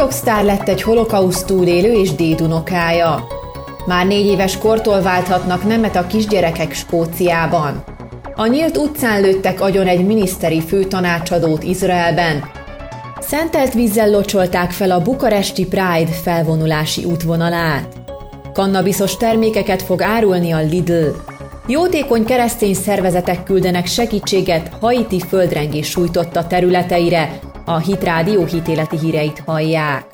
TikTok sztár lett egy holokauszt túlélő és dédunokája. Már négy éves kortól válthatnak nemet a kisgyerekek Skóciában. A nyílt utcán lőttek agyon egy miniszteri főtanácsadót Izraelben. Szentelt vízzel locsolták fel a bukaresti Pride felvonulási útvonalát. Kannabiszos termékeket fog árulni a Lidl. Jótékony keresztény szervezetek küldenek segítséget Haiti földrengés sújtotta területeire, a Hit Rádió hitéleti híreit hallják.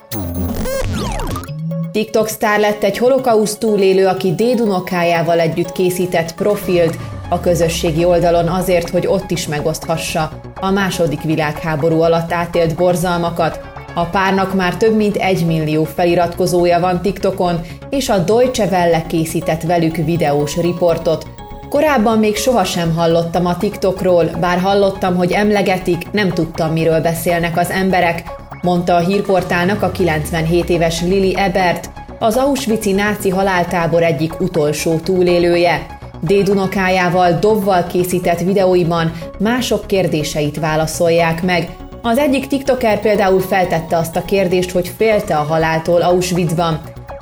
TikTok sztár lett egy holokauszt túlélő, aki dédunokájával együtt készített profilt a közösségi oldalon azért, hogy ott is megoszthassa a második világháború alatt átélt borzalmakat. A párnak már több mint egy millió feliratkozója van TikTokon, és a Deutsche Welle készített velük videós riportot, Korábban még sohasem hallottam a TikTokról, bár hallottam, hogy emlegetik, nem tudtam, miről beszélnek az emberek, mondta a hírportálnak a 97 éves Lili Ebert, az Auschwitz-i náci haláltábor egyik utolsó túlélője. Dédunokájával dovval készített videóiban mások kérdéseit válaszolják meg. Az egyik TikToker például feltette azt a kérdést, hogy félte a haláltól Auschwitzban.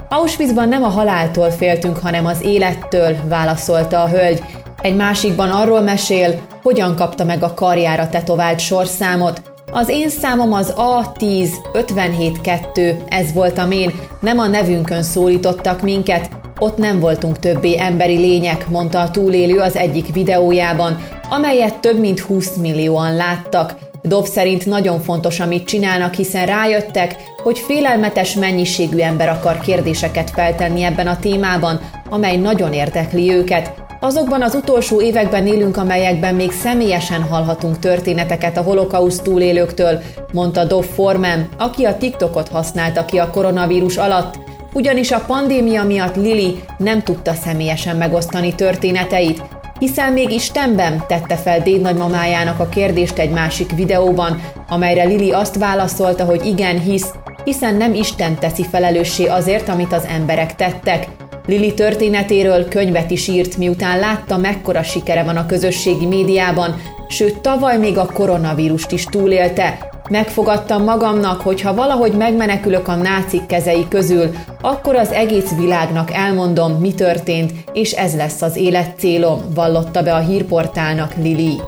Auschwitzban nem a haláltól féltünk, hanem az élettől, válaszolta a hölgy. Egy másikban arról mesél, hogyan kapta meg a karjára tetovált sorszámot. Az én számom az A10 572, ez voltam én, nem a nevünkön szólítottak minket, ott nem voltunk többé emberi lények, mondta a túlélő az egyik videójában, amelyet több mint 20 millióan láttak. Dov szerint nagyon fontos, amit csinálnak, hiszen rájöttek, hogy félelmetes mennyiségű ember akar kérdéseket feltenni ebben a témában, amely nagyon érdekli őket. Azokban az utolsó években élünk, amelyekben még személyesen hallhatunk történeteket a holokauszt túlélőktől, mondta Dov Forman, aki a TikTokot használta ki a koronavírus alatt, ugyanis a pandémia miatt Lili nem tudta személyesen megosztani történeteit, hiszen még Istenben tette fel Déd nagymamájának a kérdést egy másik videóban, amelyre Lili azt válaszolta, hogy igen, hisz, hiszen nem Isten teszi felelőssé azért, amit az emberek tettek. Lili történetéről könyvet is írt, miután látta, mekkora sikere van a közösségi médiában, sőt tavaly még a koronavírust is túlélte, Megfogadtam magamnak, hogy ha valahogy megmenekülök a nácik kezei közül, akkor az egész világnak elmondom, mi történt, és ez lesz az élet célom, vallotta be a hírportálnak Lili.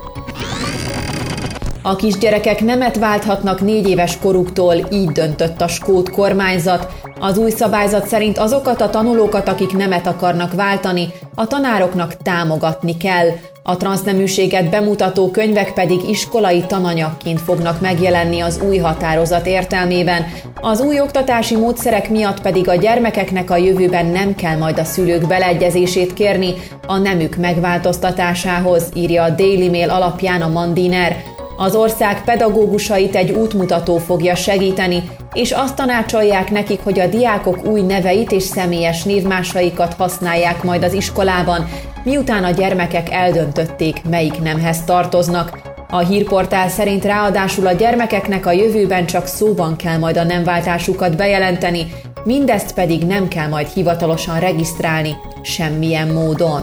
A kisgyerekek nemet válthatnak négy éves koruktól, így döntött a skót kormányzat. Az új szabályzat szerint azokat a tanulókat, akik nemet akarnak váltani, a tanároknak támogatni kell. A transzneműséget bemutató könyvek pedig iskolai tananyagként fognak megjelenni az új határozat értelmében. Az új oktatási módszerek miatt pedig a gyermekeknek a jövőben nem kell majd a szülők beleegyezését kérni a nemük megváltoztatásához, írja a Daily Mail alapján a Mandiner. Az ország pedagógusait egy útmutató fogja segíteni, és azt tanácsolják nekik, hogy a diákok új neveit és személyes névmásaikat használják majd az iskolában, miután a gyermekek eldöntötték, melyik nemhez tartoznak. A hírportál szerint ráadásul a gyermekeknek a jövőben csak szóban kell majd a nemváltásukat bejelenteni, mindezt pedig nem kell majd hivatalosan regisztrálni semmilyen módon.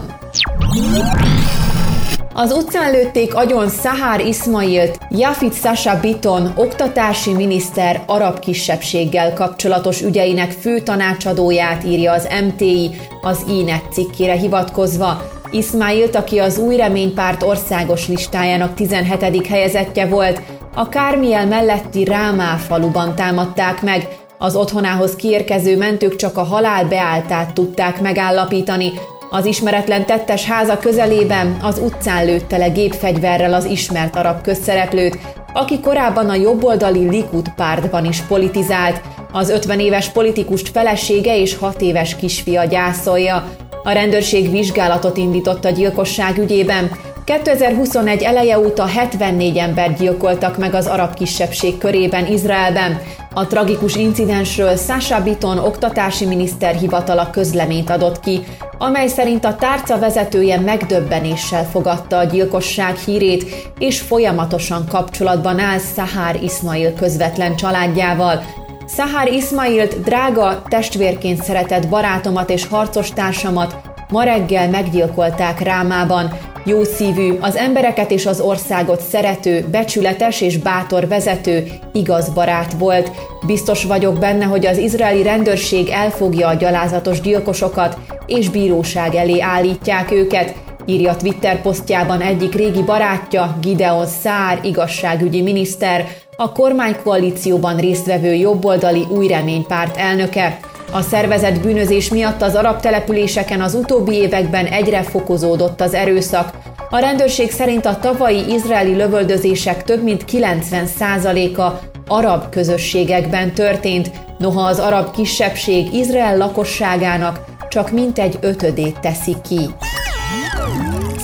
Az utcán lőtték agyon Szahár Ismailt, Jafit Sasha Biton, oktatási miniszter arab kisebbséggel kapcsolatos ügyeinek fő tanácsadóját írja az MTI az INET cikkére hivatkozva. Ismailt, aki az új reménypárt országos listájának 17. helyezettje volt, a Kármiel melletti Rámá faluban támadták meg, az otthonához kiérkező mentők csak a halál beáltát tudták megállapítani, az ismeretlen tettes háza közelében az utcán lőtte le gépfegyverrel az ismert arab közszereplőt, aki korábban a jobboldali Likud pártban is politizált. Az 50 éves politikust felesége és 6 éves kisfia gyászolja. A rendőrség vizsgálatot indított a gyilkosság ügyében. 2021 eleje óta 74 ember gyilkoltak meg az arab kisebbség körében Izraelben. A tragikus incidensről Sasha Biton oktatási miniszter hivatala közleményt adott ki, amely szerint a tárca vezetője megdöbbenéssel fogadta a gyilkosság hírét, és folyamatosan kapcsolatban áll Sahar Ismail közvetlen családjával. Sahar Ismailt drága testvérként szeretett barátomat és harcos társamat ma reggel meggyilkolták Rámában, Jó szívű, az embereket és az országot szerető, becsületes és bátor vezető, igaz barát volt. Biztos vagyok benne, hogy az izraeli rendőrség elfogja a gyalázatos gyilkosokat, és bíróság elé állítják őket, írja Twitter posztjában egyik régi barátja, Gideon Szár, igazságügyi miniszter, a kormánykoalícióban résztvevő jobboldali új reménypárt elnöke. A szervezett bűnözés miatt az arab településeken az utóbbi években egyre fokozódott az erőszak. A rendőrség szerint a tavalyi izraeli lövöldözések több mint 90%-a arab közösségekben történt, noha az arab kisebbség Izrael lakosságának csak mintegy ötödét teszi ki.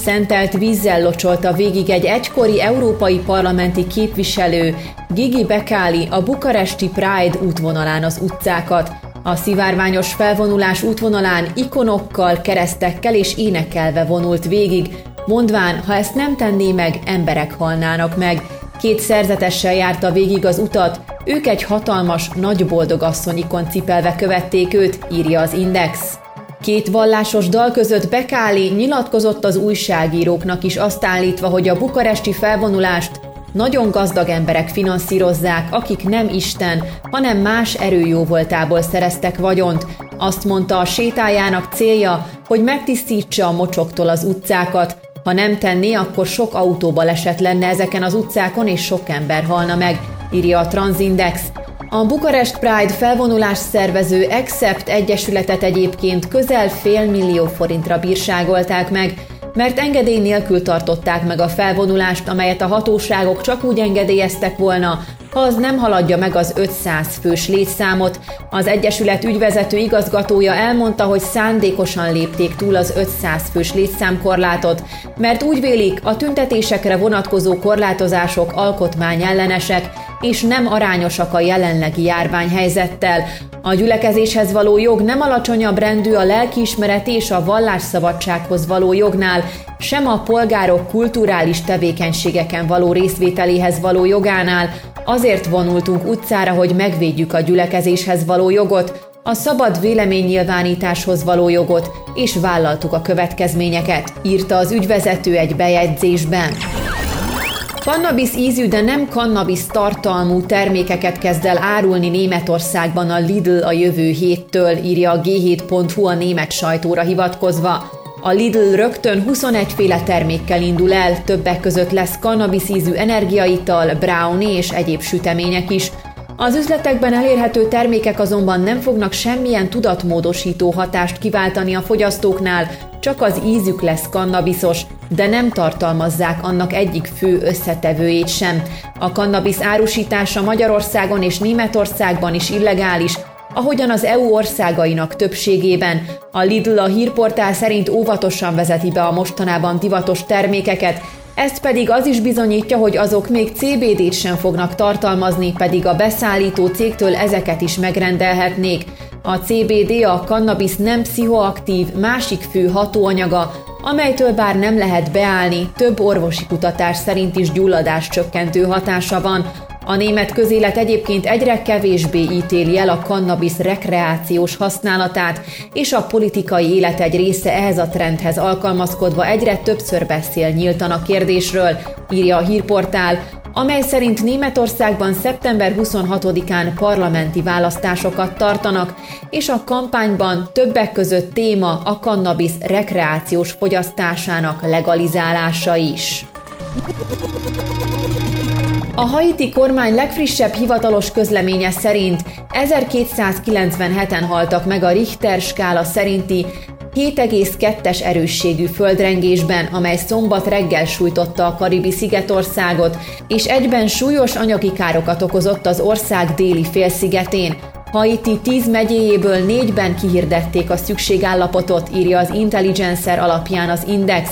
Szentelt vízzel locsolta végig egy egykori európai parlamenti képviselő, Gigi Bekáli a bukaresti Pride útvonalán az utcákat. A szivárványos felvonulás útvonalán ikonokkal, keresztekkel és énekelve vonult végig, mondván, ha ezt nem tenné meg, emberek halnának meg. Két szerzetessel járta végig az utat, ők egy hatalmas, nagy boldogasszonyikon cipelve követték őt, írja az Index. Két vallásos dal között Bekáli nyilatkozott az újságíróknak is azt állítva, hogy a bukaresti felvonulást nagyon gazdag emberek finanszírozzák, akik nem Isten, hanem más erőjóvoltából szereztek vagyont. Azt mondta a sétájának célja, hogy megtisztítsa a mocsoktól az utcákat. Ha nem tenné, akkor sok autóba esett lenne ezeken az utcákon, és sok ember halna meg, írja a Transindex. A Bukarest Pride felvonulás szervező Accept Egyesületet egyébként közel fél millió forintra bírságolták meg, mert engedély nélkül tartották meg a felvonulást, amelyet a hatóságok csak úgy engedélyeztek volna, ha az nem haladja meg az 500 fős létszámot. Az Egyesület ügyvezető igazgatója elmondta, hogy szándékosan lépték túl az 500 fős létszámkorlátot, mert úgy vélik, a tüntetésekre vonatkozó korlátozások alkotmányellenesek, és nem arányosak a jelenlegi járványhelyzettel. A gyülekezéshez való jog nem alacsonyabb rendű a lelkiismeret és a vallásszabadsághoz való jognál, sem a polgárok kulturális tevékenységeken való részvételéhez való jogánál, azért vonultunk utcára, hogy megvédjük a gyülekezéshez való jogot, a szabad véleménynyilvánításhoz való jogot, és vállaltuk a következményeket, írta az ügyvezető egy bejegyzésben. Cannabis ízű, de nem cannabis tartalmú termékeket kezd el árulni Németországban a Lidl a jövő héttől, írja a g7.hu a német sajtóra hivatkozva. A Lidl rögtön 21 féle termékkel indul el, többek között lesz cannabis ízű energiaital, brownie és egyéb sütemények is. Az üzletekben elérhető termékek azonban nem fognak semmilyen tudatmódosító hatást kiváltani a fogyasztóknál, csak az ízük lesz kannabiszos, de nem tartalmazzák annak egyik fő összetevőjét sem. A kannabisz árusítása Magyarországon és Németországban is illegális, ahogyan az EU országainak többségében. A Lidl a hírportál szerint óvatosan vezeti be a mostanában divatos termékeket, ezt pedig az is bizonyítja, hogy azok még CBD-t sem fognak tartalmazni, pedig a beszállító cégtől ezeket is megrendelhetnék. A CBD a cannabis nem pszichoaktív, másik fő hatóanyaga, amelytől bár nem lehet beállni, több orvosi kutatás szerint is gyulladás csökkentő hatása van. A német közélet egyébként egyre kevésbé ítéli el a kannabis rekreációs használatát, és a politikai élet egy része ehhez a trendhez alkalmazkodva egyre többször beszél nyíltan a kérdésről, írja a hírportál, amely szerint Németországban szeptember 26-án parlamenti választásokat tartanak, és a kampányban többek között téma a kannabis rekreációs fogyasztásának legalizálása is. A haiti kormány legfrissebb hivatalos közleménye szerint 1297-en haltak meg a Richter skála szerinti 7,2-es erősségű földrengésben, amely szombat reggel sújtotta a Karibi szigetországot, és egyben súlyos anyagi károkat okozott az ország déli félszigetén. Haiti 10 megyéjéből négyben kihirdették a szükségállapotot, írja az Intelligencer alapján az Index.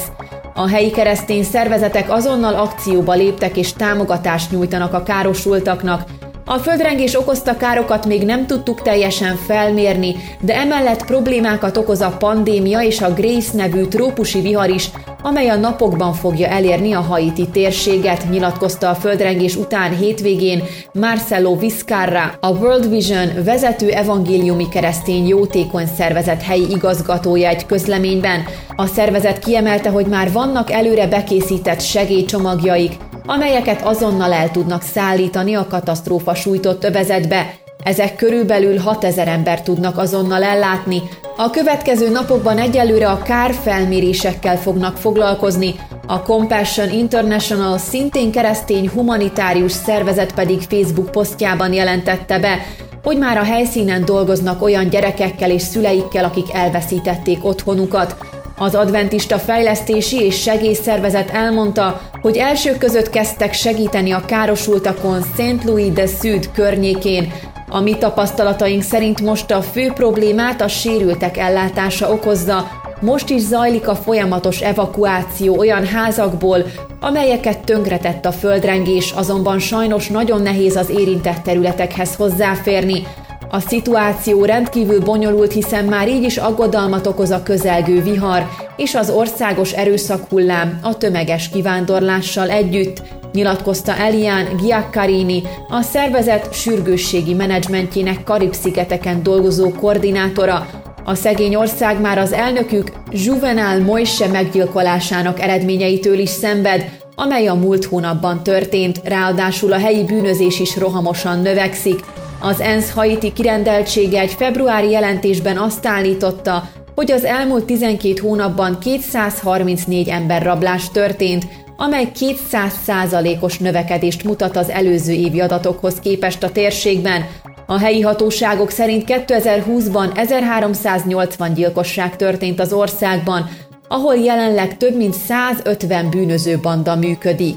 A helyi keresztény szervezetek azonnal akcióba léptek és támogatást nyújtanak a károsultaknak, a földrengés okozta károkat még nem tudtuk teljesen felmérni, de emellett problémákat okoz a pandémia és a Grace nevű trópusi vihar is, amely a napokban fogja elérni a haiti térséget, nyilatkozta a földrengés után hétvégén Marcelo Vizcarra, a World Vision vezető evangéliumi keresztény jótékony szervezet helyi igazgatója egy közleményben. A szervezet kiemelte, hogy már vannak előre bekészített segélycsomagjaik, amelyeket azonnal el tudnak szállítani a katasztrófa sújtott övezetbe. Ezek körülbelül 6000 ember tudnak azonnal ellátni. A következő napokban egyelőre a kárfelmérésekkel fognak foglalkozni, a Compassion International szintén keresztény humanitárius szervezet pedig Facebook posztjában jelentette be, hogy már a helyszínen dolgoznak olyan gyerekekkel és szüleikkel, akik elveszítették otthonukat. Az adventista fejlesztési és segélyszervezet elmondta, hogy elsők között kezdtek segíteni a károsultakon St. Louis de Sud környékén. A mi tapasztalataink szerint most a fő problémát a sérültek ellátása okozza, most is zajlik a folyamatos evakuáció olyan házakból, amelyeket tönkretett a földrengés, azonban sajnos nagyon nehéz az érintett területekhez hozzáférni. A szituáció rendkívül bonyolult, hiszen már így is aggodalmat okoz a közelgő vihar és az országos erőszakhullám a tömeges kivándorlással együtt, nyilatkozta Elian Giaccarini, a szervezet sürgősségi menedzsmentjének Karib-szigeteken dolgozó koordinátora, a szegény ország már az elnökük Juvenal Moise meggyilkolásának eredményeitől is szenved, amely a múlt hónapban történt, ráadásul a helyi bűnözés is rohamosan növekszik. Az ENSZ haiti kirendeltsége egy februári jelentésben azt állította, hogy az elmúlt 12 hónapban 234 emberrablás történt, amely 200 os növekedést mutat az előző évi adatokhoz képest a térségben, a helyi hatóságok szerint 2020-ban 1380 gyilkosság történt az országban, ahol jelenleg több mint 150 bűnöző banda működik.